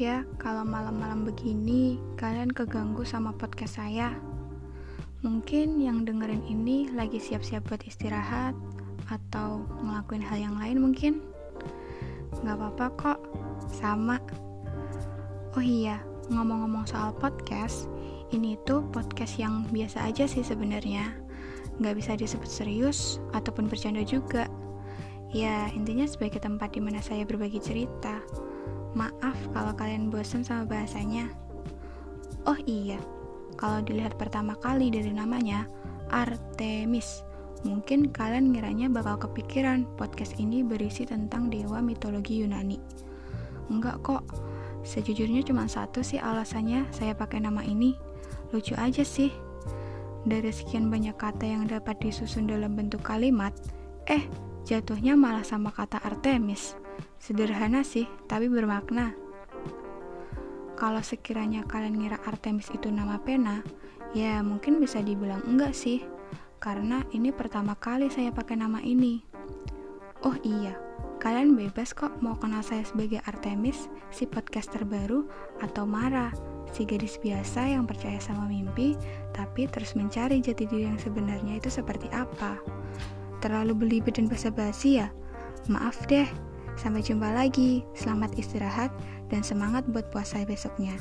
ya kalau malam-malam begini kalian keganggu sama podcast saya. Mungkin yang dengerin ini lagi siap-siap buat istirahat atau ngelakuin hal yang lain mungkin. Gak apa-apa kok, sama. Oh iya, ngomong-ngomong soal podcast, ini tuh podcast yang biasa aja sih sebenarnya. Gak bisa disebut serius ataupun bercanda juga. Ya, intinya sebagai tempat di mana saya berbagi cerita. Maaf kalau kalian bosan sama bahasanya. Oh iya, kalau dilihat pertama kali dari namanya, Artemis. Mungkin kalian ngiranya bakal kepikiran podcast ini berisi tentang dewa mitologi Yunani. Enggak kok, sejujurnya cuma satu sih alasannya saya pakai nama ini. Lucu aja sih. Dari sekian banyak kata yang dapat disusun dalam bentuk kalimat, eh jatuhnya malah sama kata Artemis. Sederhana sih, tapi bermakna. Kalau sekiranya kalian ngira Artemis itu nama pena, ya mungkin bisa dibilang enggak sih, karena ini pertama kali saya pakai nama ini. Oh iya, kalian bebas kok mau kenal saya sebagai Artemis, si podcaster baru, atau Mara, si gadis biasa yang percaya sama mimpi, tapi terus mencari jati diri yang sebenarnya itu seperti apa. Terlalu belibet dan basa-basi ya? Maaf deh, Sampai jumpa lagi. Selamat istirahat dan semangat buat puasa besoknya.